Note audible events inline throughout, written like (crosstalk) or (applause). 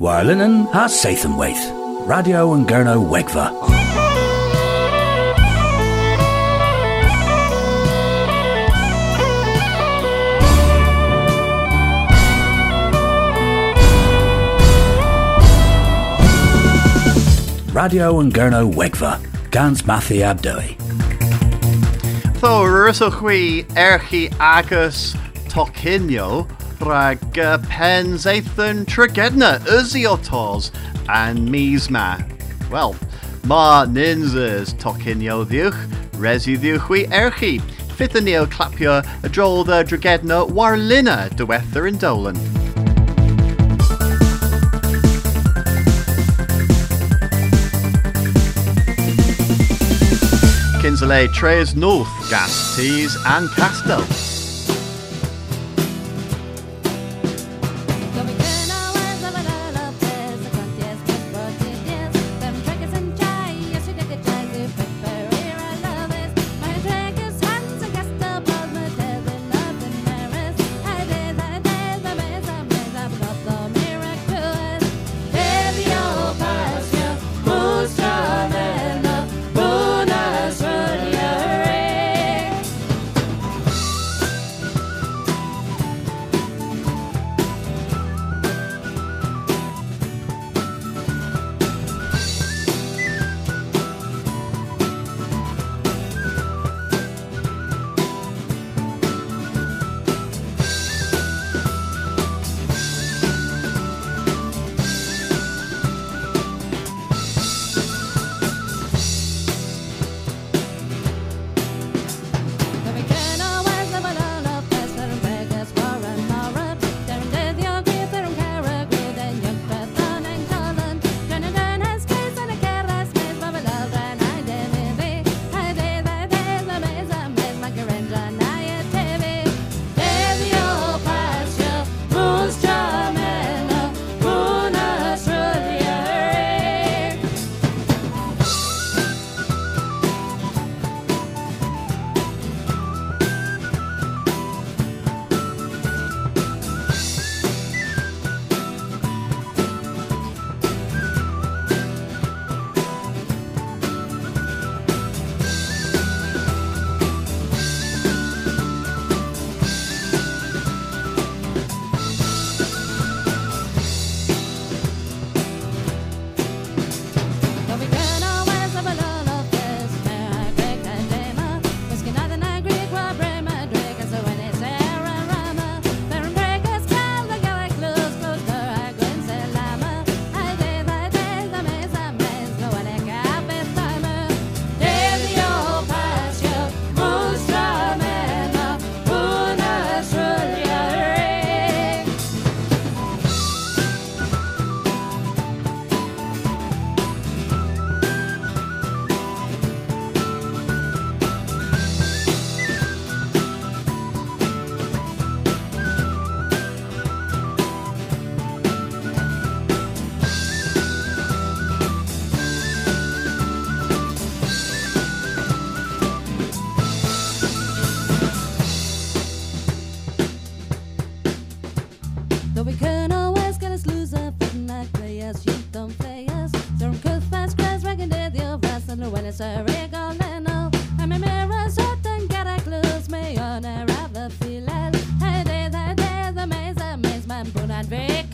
Warlinen ha Sathanwaith. Radio and Gurno Wegva. Radio and Gurno Wegva. Gans Mathi Abdoi. Tho ryswch erchi agus tocinio rhag uh, pen zeithyn trygedna ysio and misma. Well, ma ninzas tocinio ddiwch, resi ddiwch wi erchi. Y drol dda drygedna warlina dywether yn Dolan. Kinsley Trays North, Gas, Tees and Castell. when it's a regalino. I'm a mirror, certain get a close me on a rather feeling. Hey, there's a there's a maze, a maze, man, put and Vic.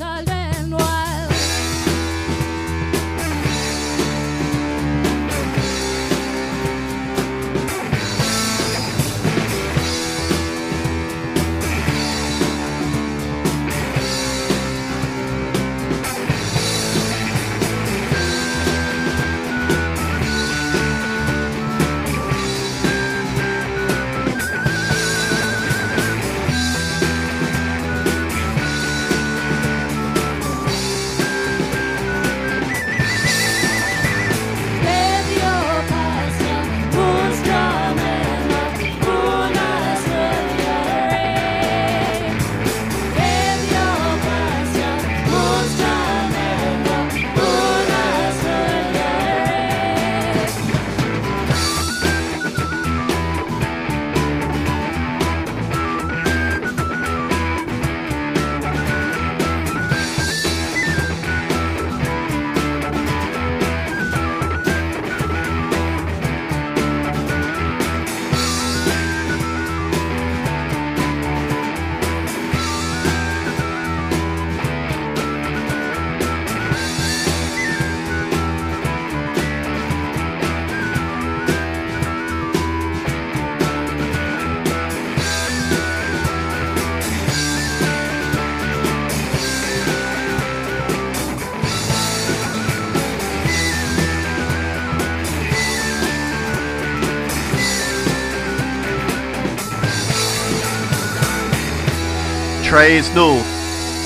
Trays Null,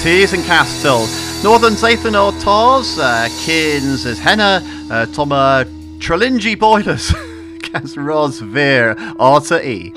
Tees and Castle, Northern Zathan or Tars, uh, Kins is Henna, uh, Toma Trelingi Boilers, (laughs) Cas Ros Veer, Arta E.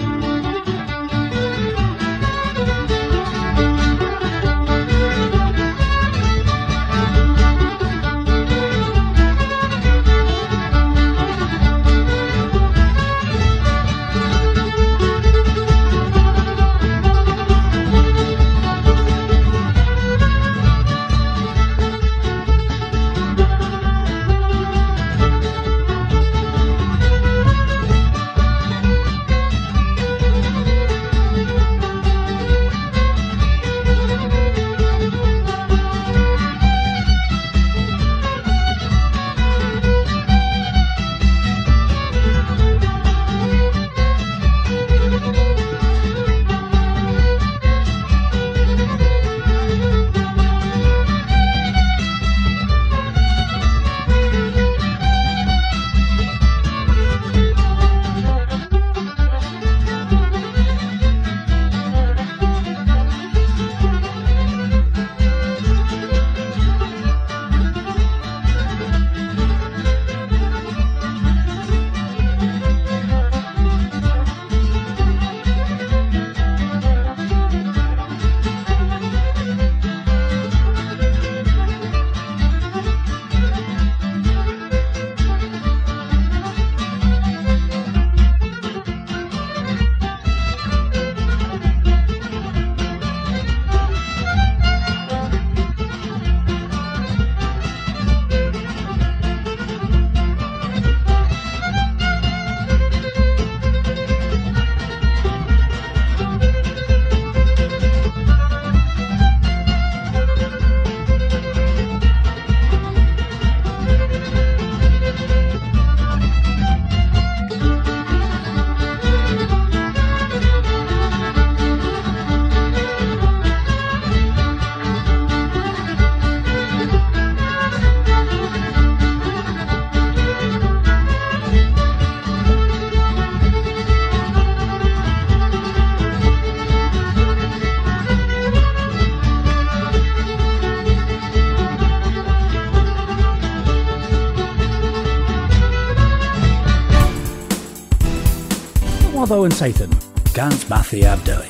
And Sathan, Gans Mathi Abdui.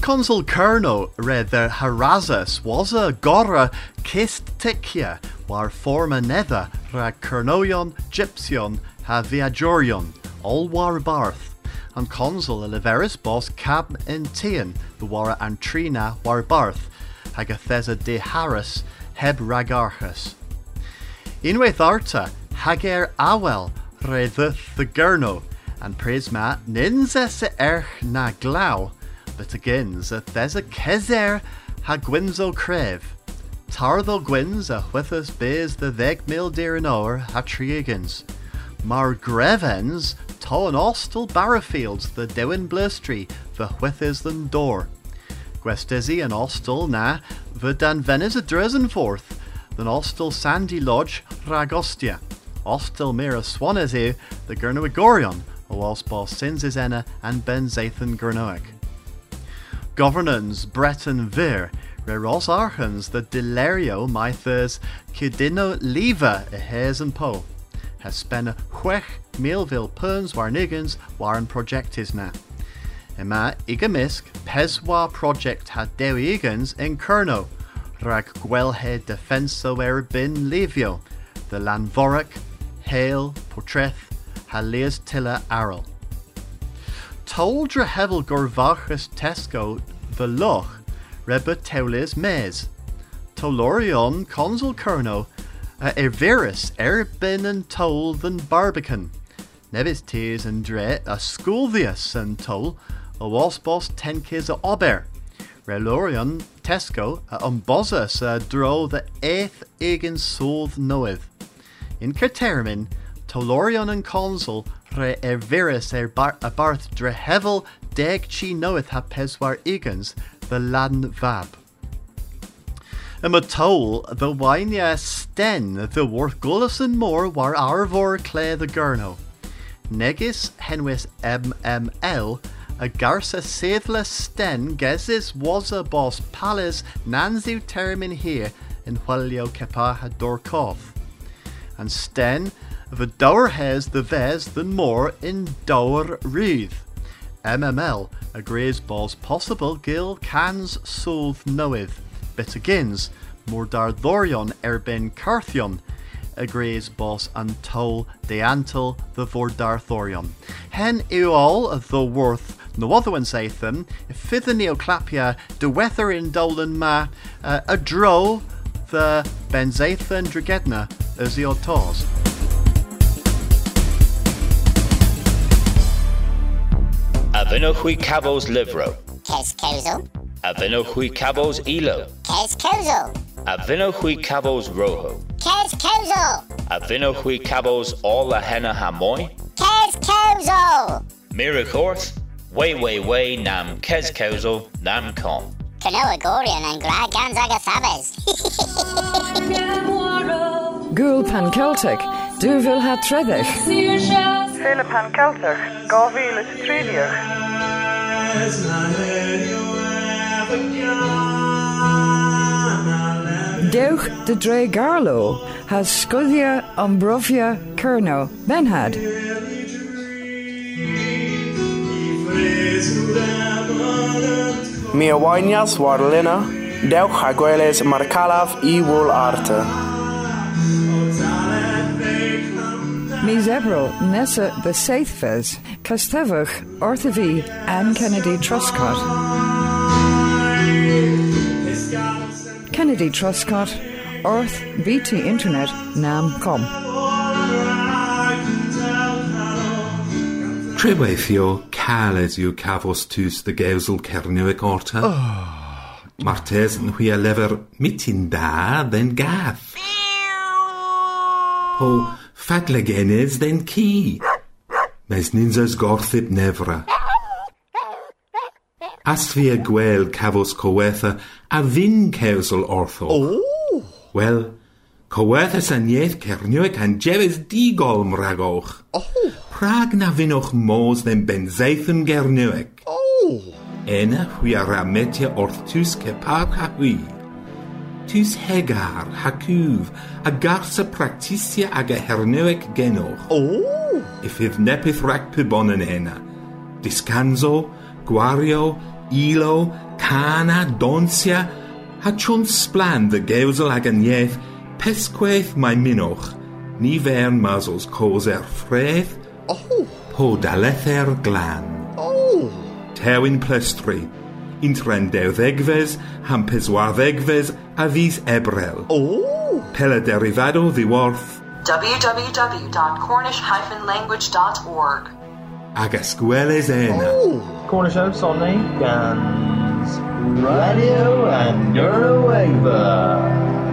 Consul Kerno the Harazas was a gora kist tikia, war forma nether ra Kernoion gypsion ha viajorion, all war barth, and consul Oliveris bos cab in Tian, the war antrina war barth, hagathesa de Harris heb ragarchus. Inweth arta, hager awel redduth the gurno, and praise ma ninza se erch na glau, but agains a thesa kezer ha gwinzo crev. Tartho gwins a whithus bez the veg mil dear an hour ha triegans. Mar grevens to an ostel barrafields the dewin blustry the whithis than door. Gwestesi an ostel na the dan venis a dresen forth, than ostel sandy lodge ragostia. Ostel mira swanese the gurnoigorion, whilst bos sinses enna and ben zathan gurnoic. Governance Breton vir, reros archens the delerio mythers kidino leva a hares and po. Has spena huech milville perns war niggans waren projectis na. Ema igamisk peswa project had dewi igans in kerno, rag gwelhe defenso er bin levio, the lanvoric, hail, portreth, haleas tilla arrel. Toldra hevel gorvachus tesco the loch reba teules mes. Tolorion consul kerno a ervirus erbin and tol than barbican. Nevis tears and dre a sculvius and tol a waspos tenkis a ober. Relorion tesco a umbozus a dro the eighth egin soth noeth. In Catermin, Tolorion and consul re ervirus er bar a barth dre hevel deg chi knoweth ha peswar igans the laden vab. Yma toll the wynia sten the worth and more war arvor clay the gurno. Negis henwis MML a garsa seidla sten gesis was boss palis nanzu termin here in Huelio kepaha dorkov. And sten the dower has the ves than more in dower ruth. MML agrees balls possible gil cans solve knoweth, bit agins, more dar thorion erben carthion, a agrees boss and toll de antal the vordar thorion. Hen all the worth no other one saith them, fither neoclapia de weather in dolan ma. Uh, a dro the benzathan dragedna as the tors. Avinohui Cabos Livro. Kes Kozo. Avinohui Cabos Elo. Kes Kozo. Avinohui Cabos Rojo. Kes Kozo. Avinohui Cabos All La Henna Hamoy. Kes Kozo. Miracorth. Way Way Way Nam Kes Kozo Nam Kom. Canoa Gorian and Gra Ganzaga Sabes. Gúil (laughs) pan Celtic, dúbhil ha tredich. Fele pan Celtic, gáhíle tríliach. Deuch de Dre Garlo has scudia Umbrovia Kerno Benhad. Mi awainias war lina, deuch agweles marcalaf i wool arte. Mi zebro nessa the Saithfes, Castevach, Orthavi, Anne Kennedy Truscott. Kennedy Truscott, Earth BT Internet, Nam Com. Treweithio cales yw cafos tus de gewsel cerniwig orta. Oh. Martes yn hwy a lefer mitin da den gath. Po fatlegenydd then ci. Nes ninzas gorthib nefra. Asfia gwel cafos cowetha a ddyn cewsol ortho. Oh. Wel, cowetha sanieth cernio e can jefes digol mragoch. Oh. Prag na fynwch mos then benzeithyn gernioeg. Oh. Ena hwy ar ametia orthtus ke parca hwy tus hegar, hakuf, a garsa practisia ag a hernewek genoch. Oh! Ifydd nepyth rhac pybon yn hena. Discanso, gwario, ilo, cana, donsia, a chwn sblan dy gewsel ag yn ieth, pesgwaith mae minoch, ni fern mazos cos er ffredd, oh! po dalether glan. Oh! Tewin plestri, intren dewddegfes, ham peswarddegfes a fis ebrel. Oh, Pela derivado ddiworth www.cornish-language.org. ag esgweles ena. Cornish House on Gans Radio and Gurawava.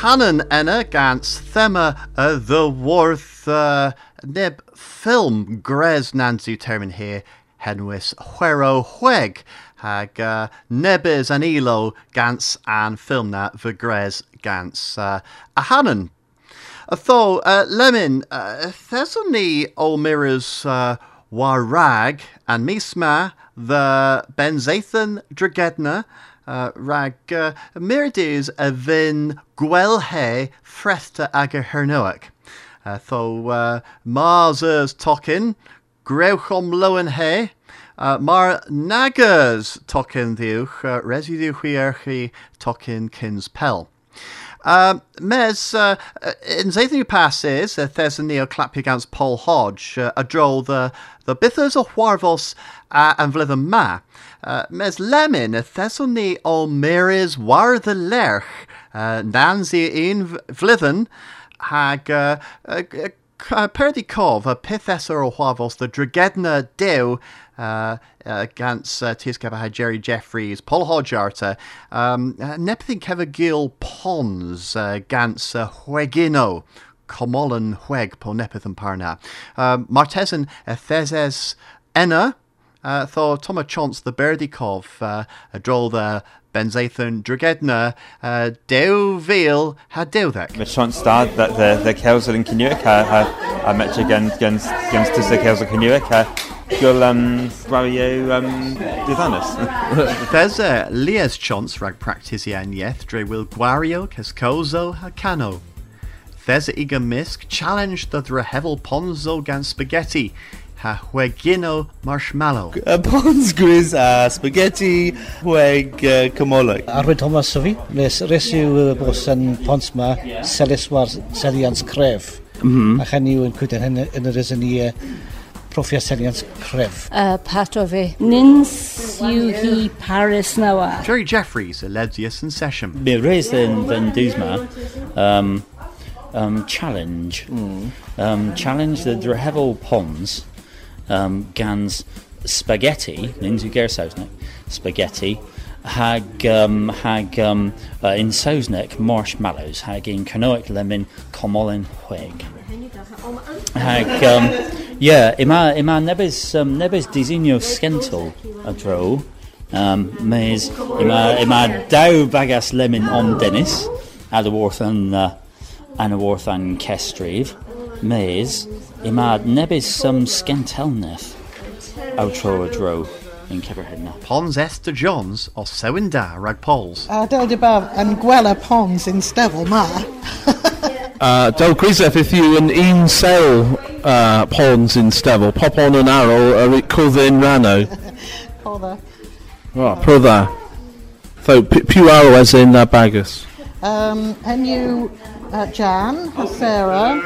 Hannon enna gans thema uh, the worth uh, nib film gres nanzu termin here henwis huero hueg hag uh, nebis an elo gans an film na the gres gans uh, a hannon Tho, uh, Lemon, uh, thesson ni o mirrors uh, warag and misma the benzathan dragedna uh, rag uh, mirdis a vin gwelhe fresta ag a hernoak. Uh, tho uh, Mars's tokin, grewchom lowen he, uh, mar nagas tokin ddiwch, uh, residu chwierchi tokin kins pel. Um, mes, uh, in Zathany passes, uh, there's a neo clap against Paul Hodge, uh, a droll the the bithers o Huarvos uh, and vlydd ma. Uh, mes lemon, a thesony o meris war the lerch, uh, nansi un vlyddyn, hag uh, uh, uh, perdi cof, o Huarvos, the dragedna dew, uh, uh, gans uh, Tiescapa Jerry Jeffries, Paul Hodjarta, um, uh, Nepthin Keva Gil Pons, uh, gans uh, Huegino, Comolan Hueg po Nepithan Parna. Um, Martesan uh, Thezes Enna, uh, Tho Toma Chance the Berdikov, uh, a droll the Benzathan Dragedna, uh, Dew Veal, ha Dewdek. Med chance stad that the the Kelsel in Canuic a a match against against against the Kelsel Canuic you'll um, gwariau um, diddanus. (laughs) There's uh, a Lias chance rag practice i anieth dre will gwario cascozo hacano. There's a iga misk challenge the drehevel ponzo gan spaghetti ha huegino marshmallow. Uh, Pons gwis a spaghetti hweg uh, cymolwg. Arwyd Thomas o fi, nes res yw bos yn Pons ma, selys war selians cref. Mm -hmm. A chan yw yn cwyd yn hyn yn yr ysyn i profia selians cref. Uh, pat o fi. Nins yw hi Paris nawa. Jerry Jeffries, a Ledsius in session. Mi raised in Van Duzma um, um, challenge. Um, challenge the Drehevel Pons um, gans spaghetti, ninzu ger sausnek, spaghetti, hag, um, hag um, uh, in sausnek marshmallows, hag in canoic lemon comolin hueg. Hag, um, yeah, ima, ima nebes, um, nebes disinio skentel a dro, um, mes, ima, ima daw bagas lemon om Dennis, ad y warth an, uh, an y warth an kestrif, mes, ima nebes some skentelneth, outro a dro in Keberheadna. Pons Esther Johns or Sewin Da rag Pols. A del de baf yn gwela pons in stefel ma. (laughs) Uh, Del Grisef, if you an un sale uh, pawns in Stevel, pop on an arrow, a rit cwddyn rano. Odda. Oh, dda. So, p- pew arrow as in uh, bagus. Um, Enw uh, Jan, Sarah,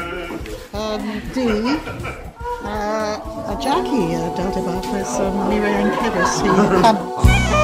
um, Dee, uh, a Jackie uh, del de baf ys um, Mira yn (laughs) Cedys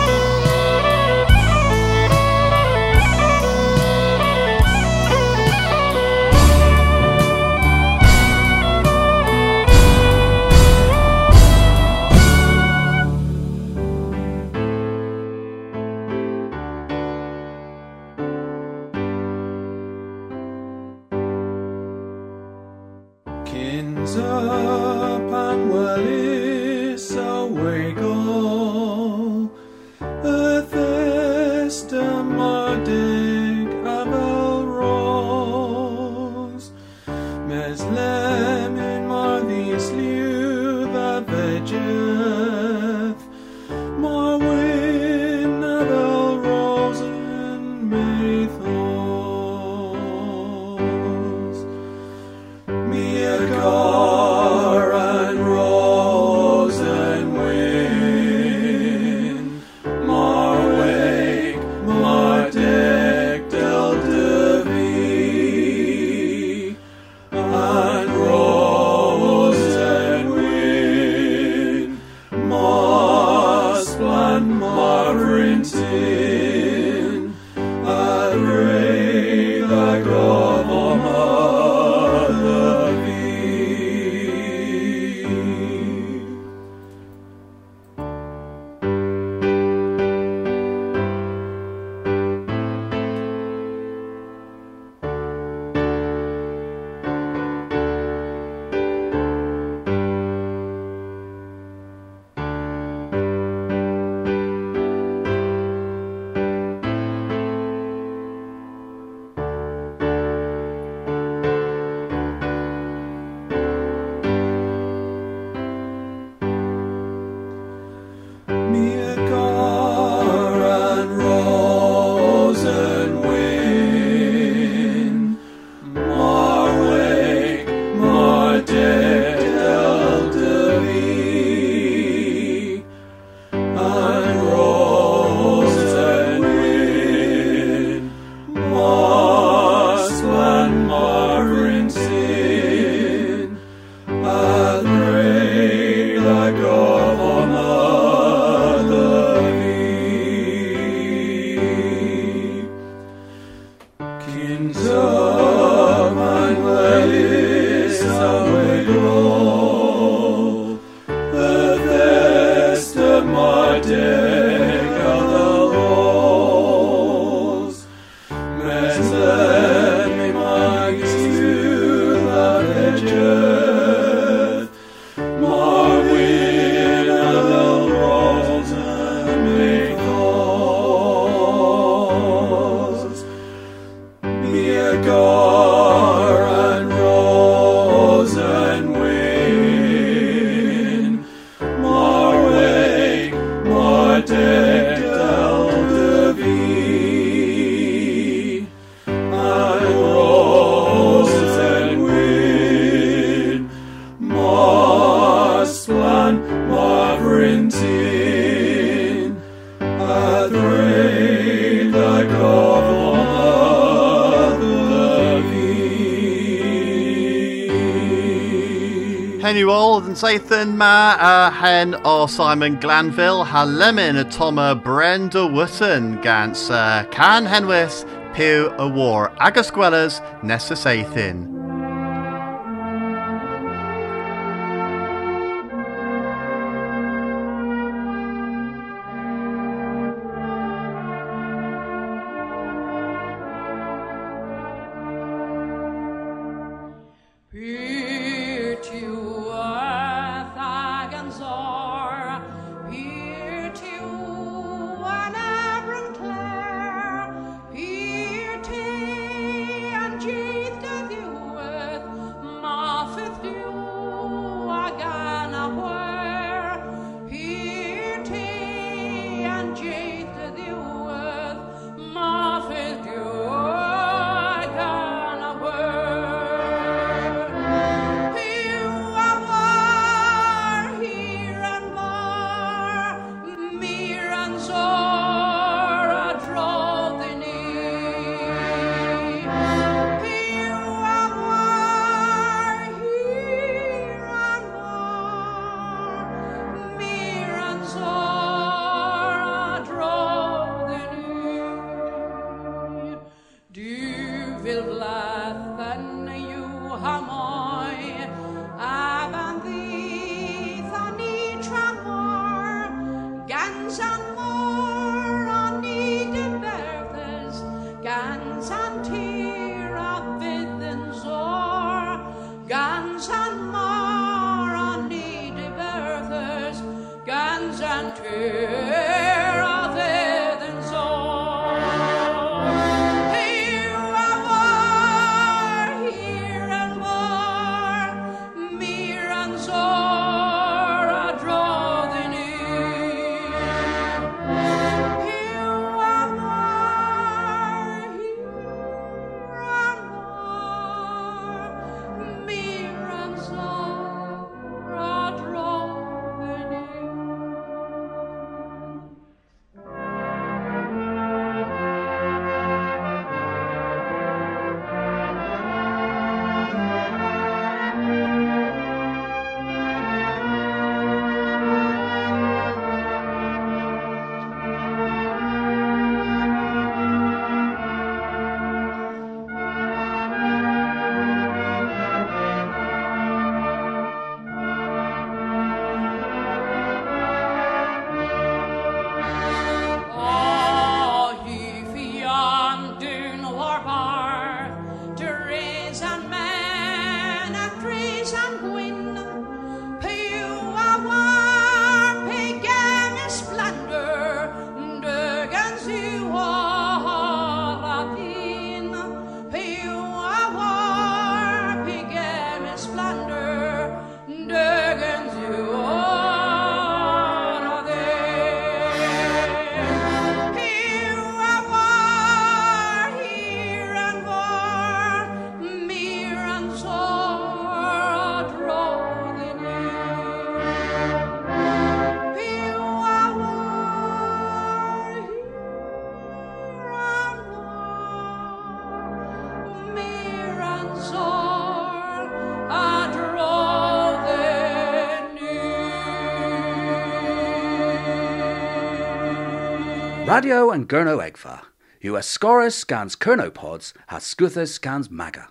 and Ma uh, hen or Simon Glanville ha lemon a Toma Brenda Wootton gans uh, can henwys piw a war agus gwellas nessa Sathan. Radio and Gurno Egfa, who are scorus scans Kernopods, has scuthus scans maga.